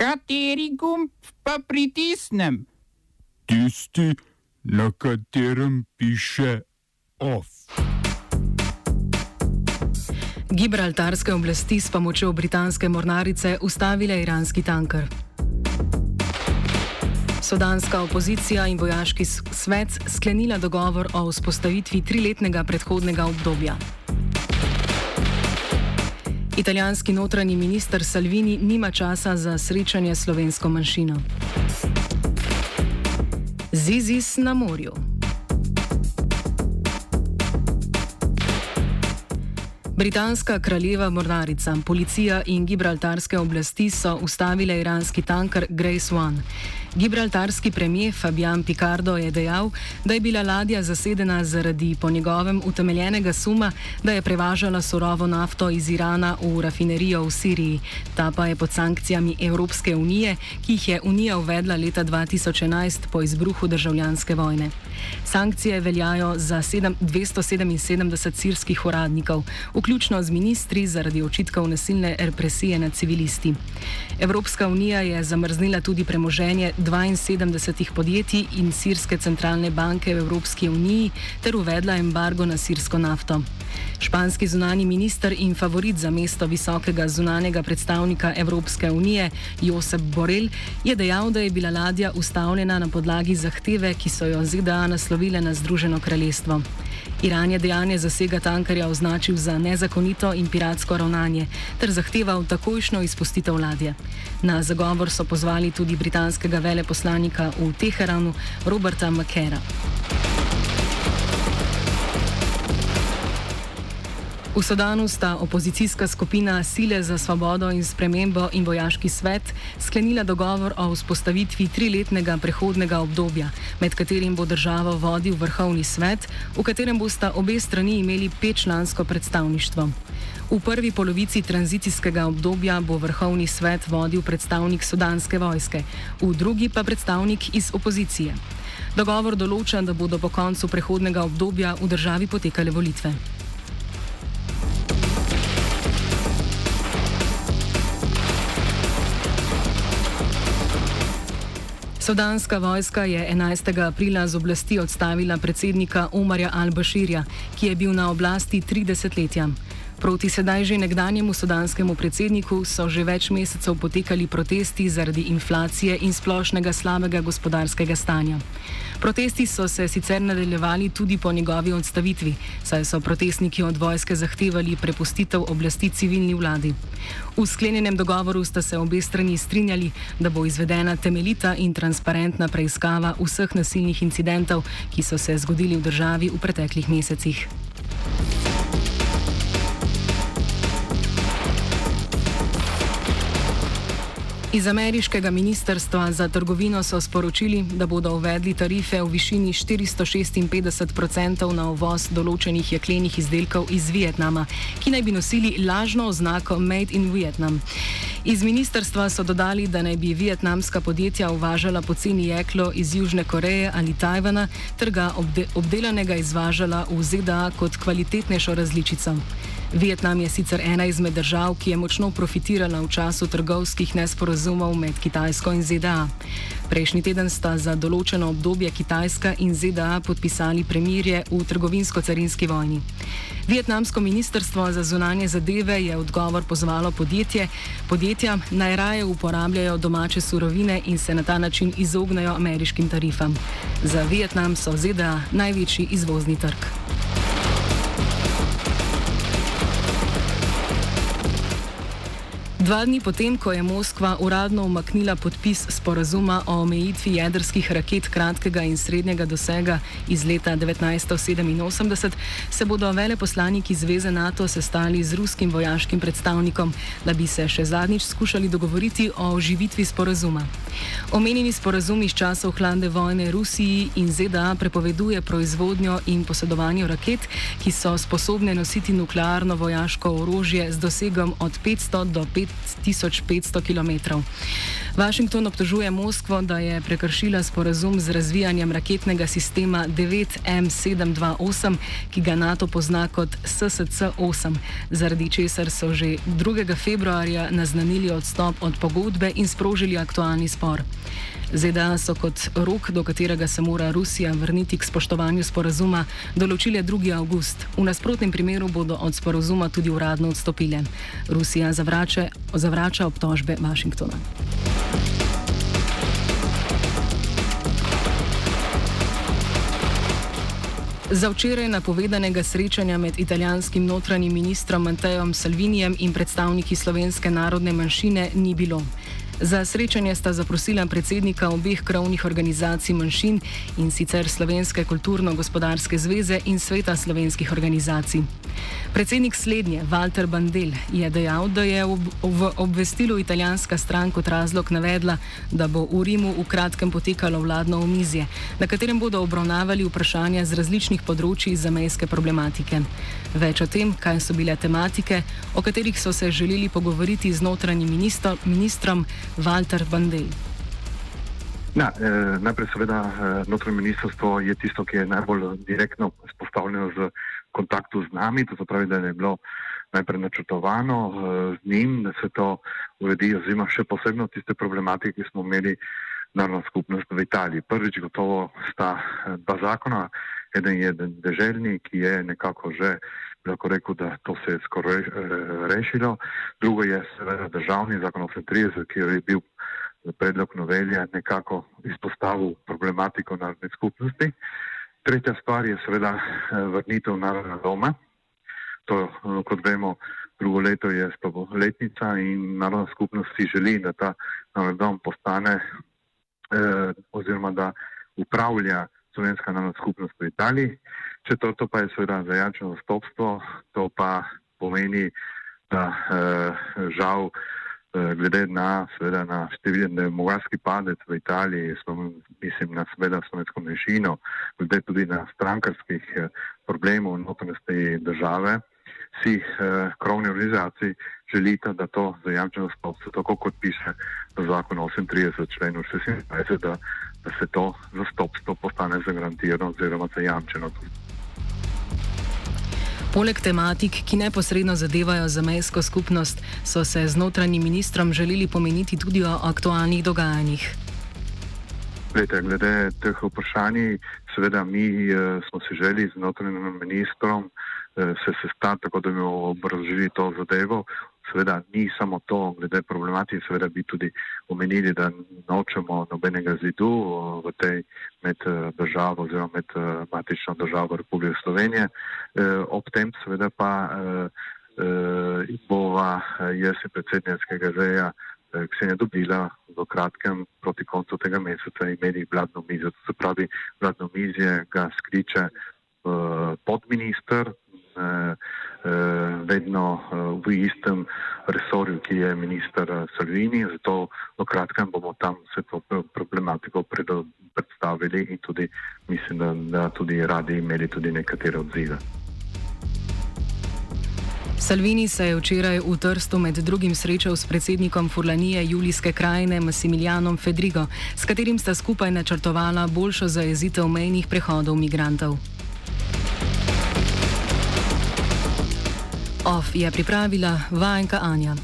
Kateri gumb pa pritisnem? Tisti, na katerem piše OF. Gibraltarske oblasti s pomočjo britanske mornarice ustavile iranski tanker. Sudanska opozicija in vojaški svet sklenila dogovor o vzpostavitvi triletnega predhodnega obdobja. Italijanski notranji minister Salvini nima časa za srečanje s slovensko manjšino. Zizis na morju. Britanska kraljeva mornarica, policija in gibraltarske oblasti so ustavile iranski tanker Grace One. Gibraltarski premijer Fabian Picardo je dejal, da je bila ladja zasedena zaradi po njegovem utemeljenega suma, da je prevažala surovo nafto iz Irana v rafinerijo v Siriji. Ta pa je pod sankcijami Evropske unije, ki jih je Unija uvedla leta 2011 po izbruhu državljanske vojne. Sankcije veljajo za 277 sirskih uradnikov, vključno z ministri zaradi očitkov nasilne represije nad civilisti. Evropska unija je zamrznila tudi premoženje 72 podjetij in Sirske centralne banke v Evropski uniji ter uvedla embargo na sirsko nafto. Španski zunani minister in favorit za mesto visokega zunanega predstavnika Evropske unije Josep Borel je dejal, da je bila ladja ustavljena na podlagi zahteve, ki so jo ZDA naslovile na Združeno kraljestvo. Iran je dejanje zasega tankarja označil za nezakonito in piratsko ravnanje ter zahteval takojšno izpustitev ladje. Na zagovor so pozvali tudi britanskega veleposlanika v Teheranu Roberta McKera. V Sudanu sta opozicijska skupina Sile za svobodo in spremembo in vojaški svet sklenila dogovor o vzpostavitvi triletnega prehodnega obdobja, med katerim bo državo vodil vrhovni svet, v katerem bosta obe strani imeli petčlansko predstavništvo. V prvi polovici tranzicijskega obdobja bo vrhovni svet vodil predstavnik sudanske vojske, v drugi pa predstavnik iz opozicije. Dogovor določa, da bodo po koncu prehodnega obdobja v državi potekale volitve. Sudanska vojska je 11. aprila z oblasti odstavila predsednika Omarja al-Bashirja, ki je bil na oblasti 30 letja. Proti sedaj že nekdanjemu sudanskemu predsedniku so že več mesecev potekali protesti zaradi inflacije in splošnega slabega gospodarskega stanja. Protesti so se sicer nadaljevali tudi po njegovi odstavitvi, saj so protestniki od vojske zahtevali prepustitev oblasti civilni vladi. V sklenjenem dogovoru sta se obe strani strinjali, da bo izvedena temeljita in transparentna preiskava vseh nasilnih incidentov, ki so se zgodili v državi v preteklih mesecih. Iz ameriškega ministrstva za trgovino so sporočili, da bodo uvedli tarife v višini 456% na uvoz določenih jeklenih izdelkov iz Vietnama, ki naj bi nosili lažno oznako Made in Vietnam. Iz ministrstva so dodali, da naj bi vietnamska podjetja uvažala poceni jeklo iz Južne Koreje ali Tajvana ter ga obde obdelanega izvažala v ZDA kot kvalitetnejšo različico. Vietnam je sicer ena izmed držav, ki je močno profitirala v času trgovskih nesporazumov med Kitajsko in ZDA. Prejšnji teden sta za določeno obdobje Kitajska in ZDA podpisali premirje v trgovinsko-carinski vojni. Vietnamsko ministrstvo za zunanje zadeve je odgovor pozvalo podjetje, podjetja naj raje uporabljajo domače surovine in se na ta način izognajo ameriškim tarifam. Za Vietnam so ZDA največji izvozni trg. Dva dni potem, ko je Moskva uradno umaknila podpis sporazuma o omejitvi jedrskih raket kratkega in srednjega dosega iz leta 1987, se bodo veleposlaniki Zveze NATO sestali z ruskim vojaškim predstavnikom, da bi se še zadnjič skušali dogovoriti o oživitvi sporazuma. Omenjeni sporazum iz časov hladne vojne Rusiji in ZDA prepoveduje proizvodnjo in posedovanje raket, ki so sposobne nositi nuklearno vojaško orožje z dosegom od 500 do 5500 km. Washington obtožuje Moskvo, da je prekršila sporazum z razvijanjem raketnega sistema 9M728, ki ga NATO pozna kot SSC-8, zaradi česar so že 2. februarja naznanili odstop od pogodbe in sprožili aktualni spor. ZDA so kot rok, do katerega se mora Rusija vrniti k spoštovanju sporazuma, določile 2. august. V nasprotnem primeru bodo od sporazuma tudi uradno odstopile. Rusija zavrača, zavrača obtožbe Washingtona. Za včeraj napovedanega srečanja med italijanskim notranjim ministrom Matejom Salvinijem in predstavniki slovenske narodne manjšine ni bilo. Za srečanje sta zaprosila predsednika obeh krovnih organizacij manjšin in sicer Slovenske kulturno-gospodarske zveze in Sveta slovenskih organizacij. Predsednik slednje, Walter Bandel, je dejal, da je v obvestilu italijanska stran kot razlog navedla, da bo v Rimu v kratkem potekalo vladno omizje, na katerem bodo obravnavali vprašanja z različnih področji zamejske problematike. Več o tem, kaj so bile tematike, o katerih so se želeli pogovoriti z notranjim ministrom, Walter Bandel. Na, eh, najprej, seveda, eh, notranje ministrstvo je tisto, ki je najbolj direktno spostavljeno z kontaktu z nami, to pravi, da je bilo najprej načrtovano eh, z njim, da se to uredi, oziroma še posebno tiste problematike, ki smo imeli narodno skupnost v Italiji. Prvič, gotovo sta eh, dva zakona, eden je deželjni, ki je nekako že lahko rekel, da to se je skoraj rešilo. Drugo je seveda državni zakon 38, ki je bil predlog novelja nekako izpostavil problematiko narodne skupnosti. Tretja stvar je seveda vrnitev narodna doma. To, kot vemo, drugo leto je stoletnica in narodna skupnost si želi, da ta narodni dom postane eh, oziroma da upravlja slovenska narodna skupnost v Italiji. Četrto pa je seveda zajačeno stopstvo, to pa pomeni, da eh, žal eh, glede na, seveda, na številen demografski padec v Italiji, smo, mislim na seveda slovensko menšino, glede tudi na strankarskih eh, problemov notranjosti države, si eh, krovni organizaciji želite, da to zajamčeno stopstvo, tako kot piše v zakonu 38 členu 26, da, da se to zastopstvo postane zagarantirano oziroma zajamčeno. Poleg tematik, ki neposredno zadevajo zamejsko skupnost, so se z notranjim ministrom želeli pomeniti tudi o aktualnih dogajanjih. Glede, glede teh vprašanj, seveda mi eh, smo si želeli z notranjim ministrom eh, se sestati, tako da bi obrazložili to zadevo. Seveda ni samo to, glede problematike, seveda bi tudi omenili, da nočemo nobenega zidu v tej med eh, državo oziroma med eh, matično državo Republike Slovenije. Eh, ob tem seveda pa bova jaz in predsednickega zeja Ksenja dobila v kratkem proti koncu tega meseca imeli vladno mizo. To se pravi, vladno mizje ga skliče podminister, vedno v istem resorju, ki je minister Salvini, zato v kratkem bomo tam vse to problematiko predstavili in tudi mislim, da, da tudi radi imeli tudi nekatere odzive. Salvini se je včeraj v Trstu med drugim srečal s predsednikom Furlanije Julijske krajine Massimilianom Fedrigo, s katerim sta skupaj načrtovala boljšo zajezitev mejnih prehodov migrantov. OF je pripravila vajenka Anja.